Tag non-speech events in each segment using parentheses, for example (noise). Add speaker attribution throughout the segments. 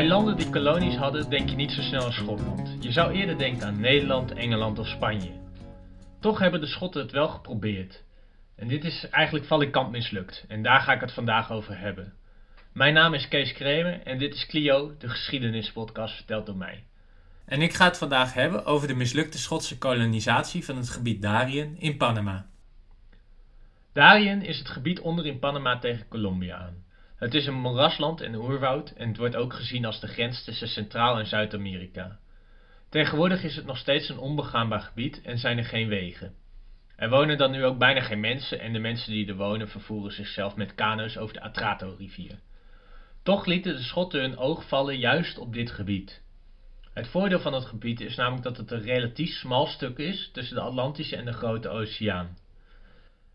Speaker 1: Bij landen die kolonies hadden denk je niet zo snel aan Schotland. Je zou eerder denken aan Nederland, Engeland of Spanje. Toch hebben de Schotten het wel geprobeerd. En dit is eigenlijk valikant mislukt en daar ga ik het vandaag over hebben. Mijn naam is Kees Kremer en dit is Clio, de geschiedenispodcast verteld door mij. En ik ga het vandaag hebben over de mislukte Schotse kolonisatie van het gebied Darien in Panama. Darien is het gebied onder in Panama tegen Colombia aan. Het is een moerasland en oerwoud en het wordt ook gezien als de grens tussen Centraal- en Zuid-Amerika. Tegenwoordig is het nog steeds een onbegaanbaar gebied en zijn er geen wegen. Er wonen dan nu ook bijna geen mensen en de mensen die er wonen vervoeren zichzelf met kano's over de Atrato-rivier. Toch lieten de Schotten hun oog vallen juist op dit gebied. Het voordeel van het gebied is namelijk dat het een relatief smal stuk is tussen de Atlantische en de Grote Oceaan.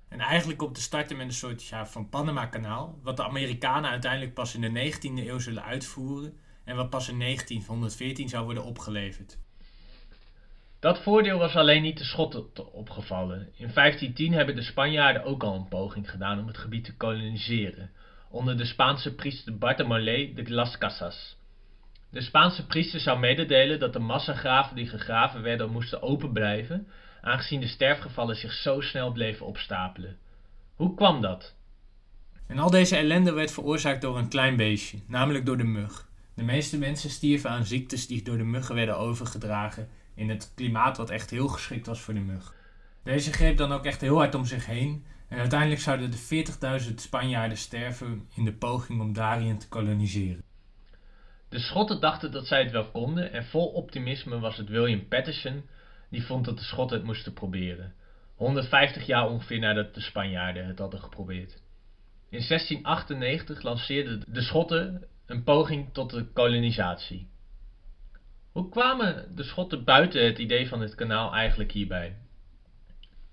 Speaker 1: En eigenlijk op te starten met een soort van Panama-kanaal, wat de Amerikanen uiteindelijk pas in de 19e eeuw zullen uitvoeren en wat pas in 1914 zou worden opgeleverd. Dat voordeel was alleen niet de Schotten opgevallen. In 1510 hebben de Spanjaarden ook al een poging gedaan om het gebied te koloniseren, onder de Spaanse priester Bartolomé de las Casas. De Spaanse priester zou mededelen dat de massagraven die gegraven werden moesten open blijven aangezien de sterfgevallen zich zo snel bleven opstapelen. Hoe kwam dat? En al deze ellende werd veroorzaakt door een klein beestje, namelijk door de mug. De meeste mensen stierven aan ziektes die door de muggen werden overgedragen in het klimaat wat echt heel geschikt was voor de mug. Deze greep dan ook echt heel hard om zich heen en uiteindelijk zouden de 40.000 Spanjaarden sterven in de poging om Darien te koloniseren. De Schotten dachten dat zij het wel konden en vol optimisme was het William Patterson die vond dat de Schotten het moesten proberen. 150 jaar ongeveer nadat de Spanjaarden het hadden geprobeerd. In 1698 lanceerden de Schotten een poging tot de kolonisatie. Hoe kwamen de Schotten buiten het idee van het kanaal eigenlijk hierbij?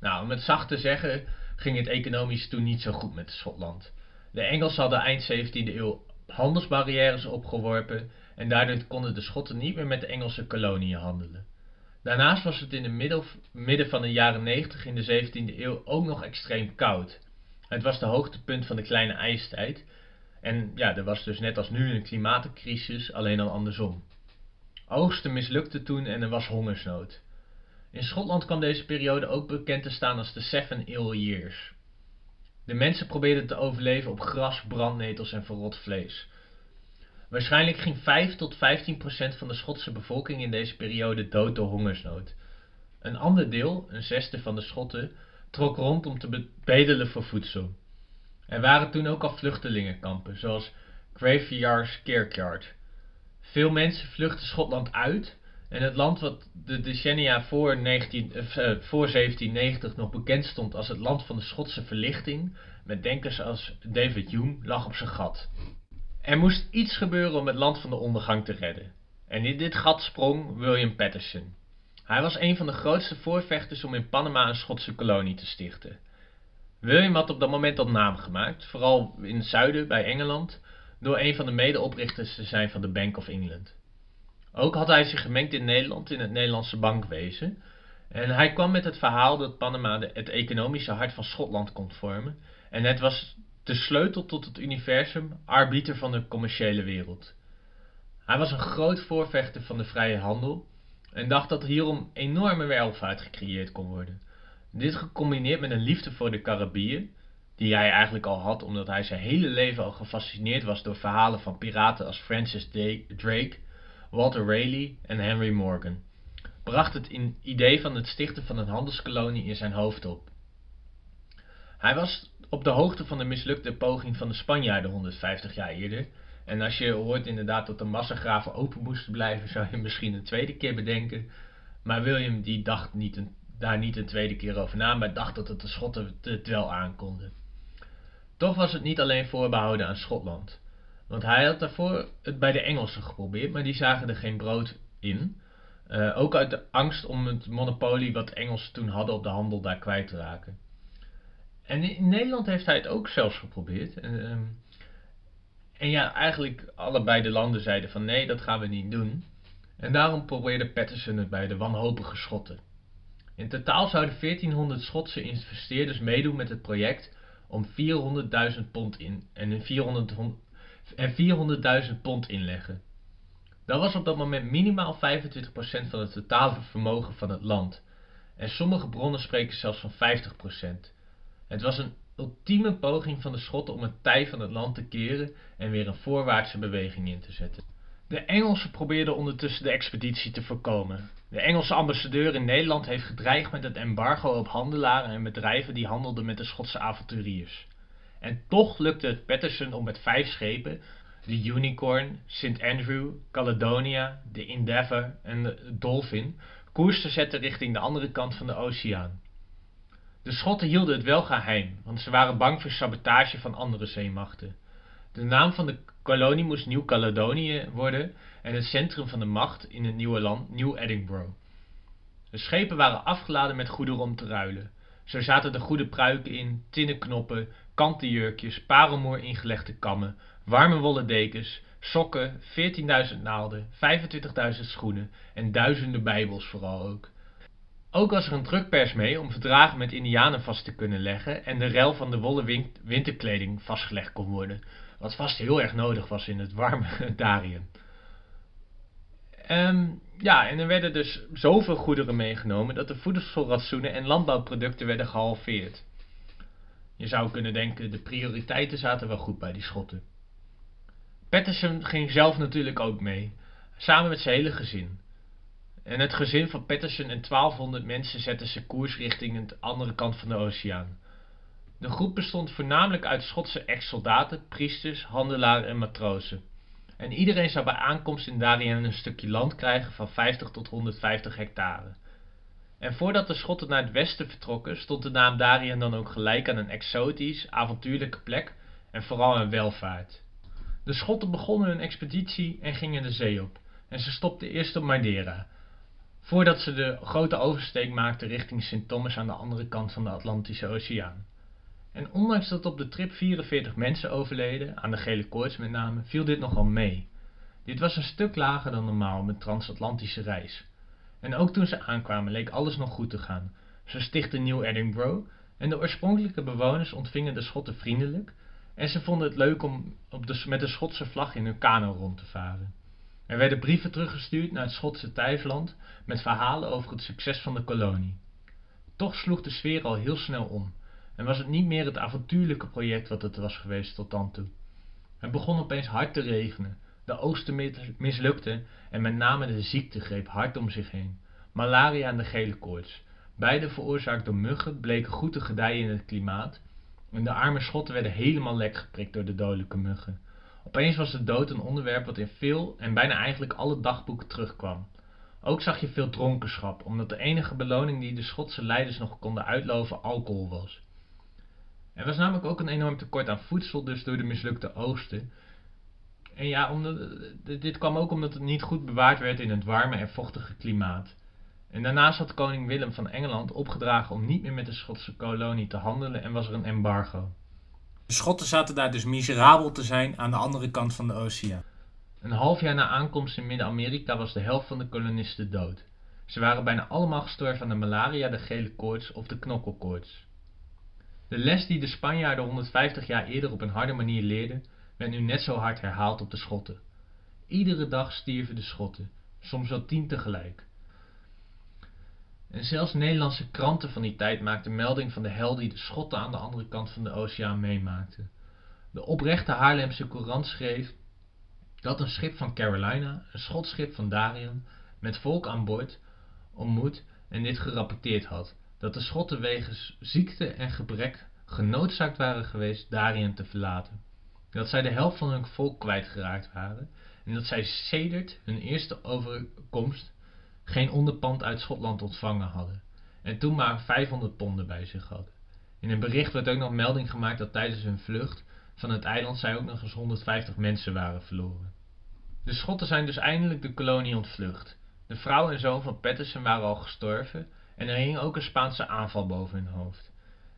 Speaker 1: Nou, om het zacht te zeggen, ging het economisch toen niet zo goed met Schotland. De Engelsen hadden eind 17e eeuw handelsbarrières opgeworpen en daardoor konden de Schotten niet meer met de Engelse koloniën handelen. Daarnaast was het in het midden van de jaren 90 in de 17e eeuw ook nog extreem koud. Het was de hoogtepunt van de kleine ijstijd. En ja, er was dus net als nu een klimaatcrisis, alleen dan andersom. Oogsten mislukte toen en er was hongersnood. In Schotland kwam deze periode ook bekend te staan als de Seven Ill Years. De mensen probeerden te overleven op gras, brandnetels en verrot vlees. Waarschijnlijk ging 5 tot 15 procent van de Schotse bevolking in deze periode dood door hongersnood. Een ander deel, een zesde van de Schotten, trok rond om te bedelen voor voedsel. Er waren toen ook al vluchtelingenkampen, zoals Graveyards Kirkyard. Veel mensen vluchtten Schotland uit en het land wat de decennia voor, 19, eh, voor 1790 nog bekend stond als het land van de Schotse verlichting, met denkers als David Hume, lag op zijn gat. Er moest iets gebeuren om het land van de ondergang te redden. En in dit gat sprong William Patterson. Hij was een van de grootste voorvechters om in Panama een Schotse kolonie te stichten. William had op dat moment al naam gemaakt, vooral in het zuiden bij Engeland, door een van de medeoprichters te zijn van de Bank of England. Ook had hij zich gemengd in Nederland in het Nederlandse bankwezen. En hij kwam met het verhaal dat Panama het economische hart van Schotland kon vormen. En het was de sleutel tot het universum, arbiter van de commerciële wereld. Hij was een groot voorvechter van de vrije handel en dacht dat hierom enorme welvaart gecreëerd kon worden. Dit gecombineerd met een liefde voor de Caribiën, die hij eigenlijk al had omdat hij zijn hele leven al gefascineerd was door verhalen van piraten als Francis Drake, Walter Raleigh en Henry Morgan, bracht het idee van het stichten van een handelskolonie in zijn hoofd op. Hij was op de hoogte van de mislukte poging van de Spanjaarden 150 jaar eerder. En als je hoort inderdaad dat de massagraven open moesten blijven, zou je misschien een tweede keer bedenken. Maar William die dacht niet daar niet een tweede keer over na, maar dacht dat het de Schotten het wel aankonden. Toch was het niet alleen voorbehouden aan Schotland. Want hij had daarvoor het bij de Engelsen geprobeerd, maar die zagen er geen brood in. Uh, ook uit de angst om het monopolie wat Engelsen toen hadden op de handel daar kwijt te raken. En in Nederland heeft hij het ook zelfs geprobeerd. En, ehm, en ja, eigenlijk allebei de landen zeiden van nee, dat gaan we niet doen. En daarom probeerde Patterson het bij de wanhopige Schotten. In totaal zouden 1400 Schotse investeerders meedoen met het project om 400.000 pond in en 400.000 pond inleggen. Dat was op dat moment minimaal 25% van het totale vermogen van het land. En sommige bronnen spreken zelfs van 50%. Het was een ultieme poging van de Schotten om het tij van het land te keren en weer een voorwaartse beweging in te zetten. De Engelsen probeerden ondertussen de expeditie te voorkomen. De Engelse ambassadeur in Nederland heeft gedreigd met het embargo op handelaren en bedrijven die handelden met de Schotse avonturiers. En toch lukte het Patterson om met vijf schepen, de Unicorn, St. Andrew, Caledonia, de Endeavour en de Dolphin, koers te zetten richting de andere kant van de oceaan. De Schotten hielden het wel geheim, want ze waren bang voor sabotage van andere zeemachten. De naam van de kolonie moest Nieuw-Caledonië worden en het centrum van de macht in het nieuwe land Nieuw Edinburgh. De schepen waren afgeladen met goederen om te ruilen. Zo zaten de goede pruiken in, tinnen knoppen, kanten jurkjes, parelmoer ingelegde kammen, warme wollen dekens, sokken, 14.000 naalden, 25.000 schoenen en duizenden bijbels vooral ook. Ook was er een drukpers mee om verdragen met indianen vast te kunnen leggen en de rel van de wollen winterkleding vastgelegd kon worden, wat vast heel erg nodig was in het warme (laughs) Darien. Um, ja, en er werden dus zoveel goederen meegenomen dat de voedselratioenen en landbouwproducten werden gehalveerd. Je zou kunnen denken, de prioriteiten zaten wel goed bij die Schotten. Patterson ging zelf natuurlijk ook mee, samen met zijn hele gezin. En het gezin van Patterson en 1200 mensen zetten ze koers richting de andere kant van de oceaan. De groep bestond voornamelijk uit Schotse ex-soldaten, priesters, handelaren en matrozen. En iedereen zou bij aankomst in Darien een stukje land krijgen van 50 tot 150 hectare. En voordat de Schotten naar het westen vertrokken, stond de naam Darien dan ook gelijk aan een exotisch, avontuurlijke plek en vooral een welvaart. De Schotten begonnen hun expeditie en gingen de zee op, en ze stopten eerst op Madeira, voordat ze de grote oversteek maakten richting Sint Thomas aan de andere kant van de Atlantische Oceaan. En ondanks dat op de trip 44 mensen overleden, aan de gele koorts met name, viel dit nogal mee. Dit was een stuk lager dan normaal een transatlantische reis. En ook toen ze aankwamen leek alles nog goed te gaan. Ze stichtten New Edinburgh en de oorspronkelijke bewoners ontvingen de Schotten vriendelijk en ze vonden het leuk om op de, met de Schotse vlag in hun kano rond te varen. Er werden brieven teruggestuurd naar het Schotse thuisland met verhalen over het succes van de kolonie. Toch sloeg de sfeer al heel snel om en was het niet meer het avontuurlijke project wat het was geweest tot dan toe. Het begon opeens hard te regenen, de oosten mislukte en met name de ziekte greep hard om zich heen. Malaria en de gele koorts, beide veroorzaakt door muggen, bleken goed te gedijen in het klimaat en de arme schotten werden helemaal lek geprikt door de dodelijke muggen. Opeens was de dood een onderwerp wat in veel en bijna eigenlijk alle dagboeken terugkwam. Ook zag je veel dronkenschap, omdat de enige beloning die de Schotse leiders nog konden uitloven alcohol was. Er was namelijk ook een enorm tekort aan voedsel, dus door de mislukte oosten. En ja, omdat, dit kwam ook omdat het niet goed bewaard werd in het warme en vochtige klimaat. En daarnaast had koning Willem van Engeland opgedragen om niet meer met de Schotse kolonie te handelen en was er een embargo. De Schotten zaten daar dus miserabel te zijn aan de andere kant van de oceaan. Een half jaar na aankomst in Midden-Amerika was de helft van de kolonisten dood. Ze waren bijna allemaal gestorven aan de malaria, de gele koorts of de knokkelkoorts. De les die de Spanjaarden 150 jaar eerder op een harde manier leerden, werd nu net zo hard herhaald op de Schotten. Iedere dag stierven de Schotten, soms wel tien tegelijk. En zelfs Nederlandse kranten van die tijd maakten melding van de hel die de Schotten aan de andere kant van de oceaan meemaakten. De oprechte Haarlemse Courant schreef dat een schip van Carolina, een Schots schip van Darien, met volk aan boord ontmoet en dit gerapporteerd had, dat de Schotten wegens ziekte en gebrek genoodzaakt waren geweest Darien te verlaten. Dat zij de helft van hun volk kwijtgeraakt waren en dat zij sedert hun eerste overkomst geen onderpand uit Schotland ontvangen hadden en toen maar 500 ponden bij zich hadden. In een bericht werd ook nog melding gemaakt dat tijdens hun vlucht van het eiland zij ook nog eens 150 mensen waren verloren. De Schotten zijn dus eindelijk de kolonie ontvlucht. De vrouw en zoon van Patterson waren al gestorven en er hing ook een Spaanse aanval boven hun hoofd.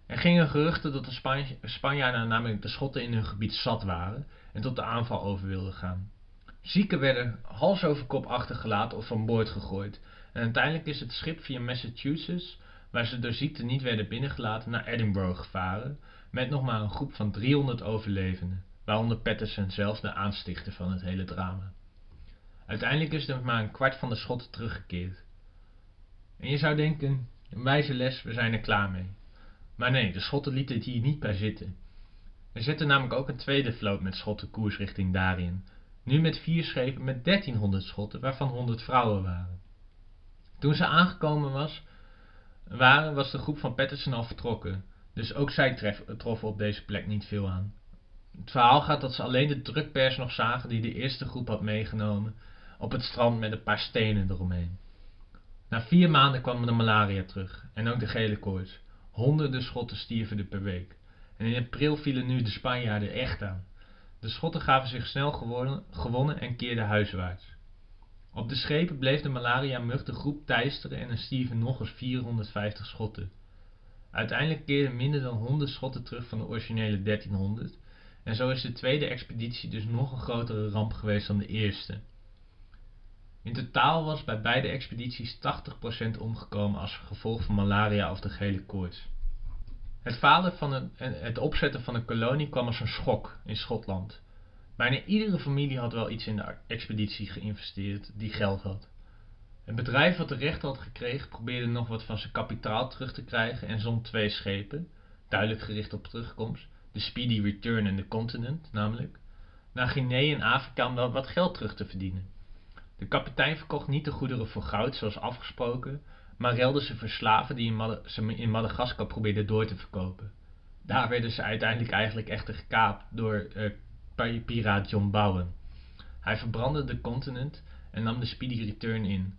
Speaker 1: Er gingen geruchten dat de Spanjaarden namelijk de Schotten in hun gebied zat waren en tot de aanval over wilden gaan. Zieken werden hals over kop achtergelaten of van boord gegooid en uiteindelijk is het schip via Massachusetts, waar ze door ziekte niet werden binnengelaten, naar Edinburgh gevaren met nog maar een groep van 300 overlevenden, waaronder Patterson zelf de aanstichter van het hele drama. Uiteindelijk is er maar een kwart van de Schotten teruggekeerd. En je zou denken, een wijze les, we zijn er klaar mee. Maar nee, de Schotten lieten het hier niet bij zitten. Er zette namelijk ook een tweede vloot met Schotten koers richting Darien. Nu met vier schepen met 1300 Schotten, waarvan 100 vrouwen waren. Toen ze aangekomen was, waren, was de groep van Patterson al vertrokken. Dus ook zij tref, troffen op deze plek niet veel aan. Het verhaal gaat dat ze alleen de drukpers nog zagen die de eerste groep had meegenomen op het strand met een paar stenen eromheen. Na vier maanden kwam de malaria terug en ook de gele koorts. Honderden Schotten stierven er per week. En in april vielen nu de Spanjaarden echt aan. De Schotten gaven zich snel gewonnen, en keerden huiswaarts. Op de schepen bleef de malaria-mug de groep teisteren en er stierven nog eens 450 Schotten. Uiteindelijk keerden minder dan 100 Schotten terug van de originele 1300 en zo is de tweede expeditie dus nog een grotere ramp geweest dan de eerste. In totaal was bij beide expedities 80% omgekomen als gevolg van malaria of de gele koorts. Het falen van het, opzetten van een kolonie kwam als een schok in Schotland. Bijna iedere familie had wel iets in de expeditie geïnvesteerd die geld had. Het bedrijf wat de recht had gekregen probeerde nog wat van zijn kapitaal terug te krijgen en zond twee schepen, duidelijk gericht op terugkomst, de Speedy Return en de Continent namelijk, naar Guinea en Afrika om wel wat geld terug te verdienen. De kapitein verkocht niet de goederen voor goud zoals afgesproken, maar ruilde ze voor slaven die ze in Madagaskar probeerden door te verkopen. Daar werden ze uiteindelijk eigenlijk echter gekaapt door uh, piraat John Bowen. Hij verbrandde de continent en nam de Speedy Return in,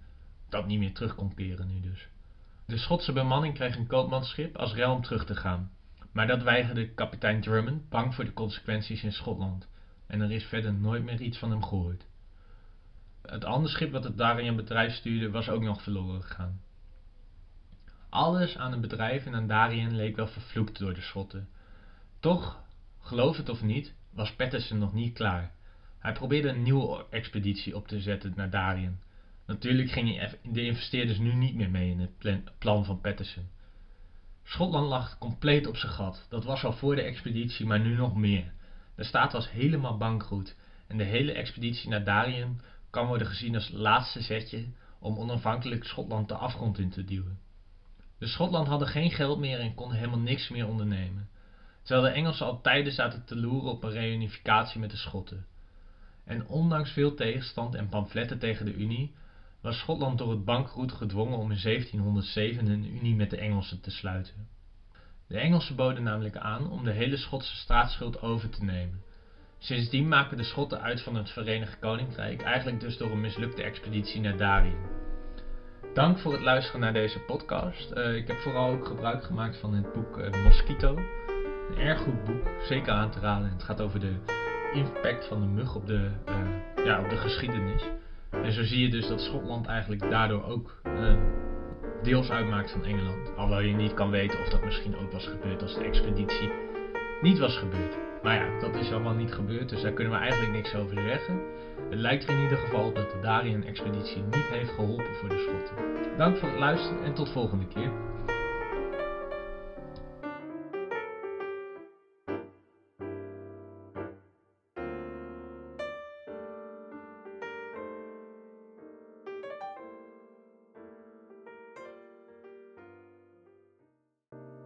Speaker 1: dat niet meer terug kon keren nu dus. De Schotse bemanning kreeg een koopmansschip als ruil om terug te gaan, maar dat weigerde kapitein Drummond, bang voor de consequenties in Schotland, en er is verder nooit meer iets van hem gehoord. Het andere schip wat het Darien bedrijf stuurde was ook nog verloren gegaan. Alles aan het bedrijf en aan Darien leek wel vervloekt door de Schotten. Toch, geloof het of niet, was Patterson nog niet klaar. Hij probeerde een nieuwe expeditie op te zetten naar Darien. Natuurlijk gingen de investeerders nu niet meer mee in het plan van Patterson. Schotland lag compleet op zijn gat. Dat was al voor de expeditie, maar nu nog meer. De staat was helemaal bankroet en de hele expeditie naar Darien kan worden gezien als laatste zetje om onafhankelijk Schotland de afgrond in te duwen. De Schotland hadden geen geld meer en konden helemaal niks meer ondernemen, terwijl de Engelsen al tijden zaten te loeren op een reunificatie met de Schotten. En ondanks veel tegenstand en pamfletten tegen de Unie, was Schotland door het bankroet gedwongen om in 1707 een unie met de Engelsen te sluiten. De Engelsen boden namelijk aan om de hele Schotse staatsschuld over te nemen, Sindsdien maken de Schotten uit van het Verenigd Koninkrijk, eigenlijk dus door een mislukte expeditie naar Darien. Dank voor het luisteren naar deze podcast. Uh, ik heb vooral ook gebruik gemaakt van het boek uh, Mosquito. Een erg goed boek, zeker aan te raden. Het gaat over de impact van de mug op de, uh, ja, op de geschiedenis. En zo zie je dus dat Schotland eigenlijk daardoor ook deels uitmaakt van Engeland. Alhoewel je niet kan weten of dat misschien ook was gebeurd als de expeditie niet was gebeurd. Maar ja, is allemaal niet gebeurd, dus daar kunnen we eigenlijk niks over zeggen. Het lijkt in ieder geval dat de Darien-expeditie niet heeft geholpen voor de Schotten. Dank voor het luisteren en tot volgende keer.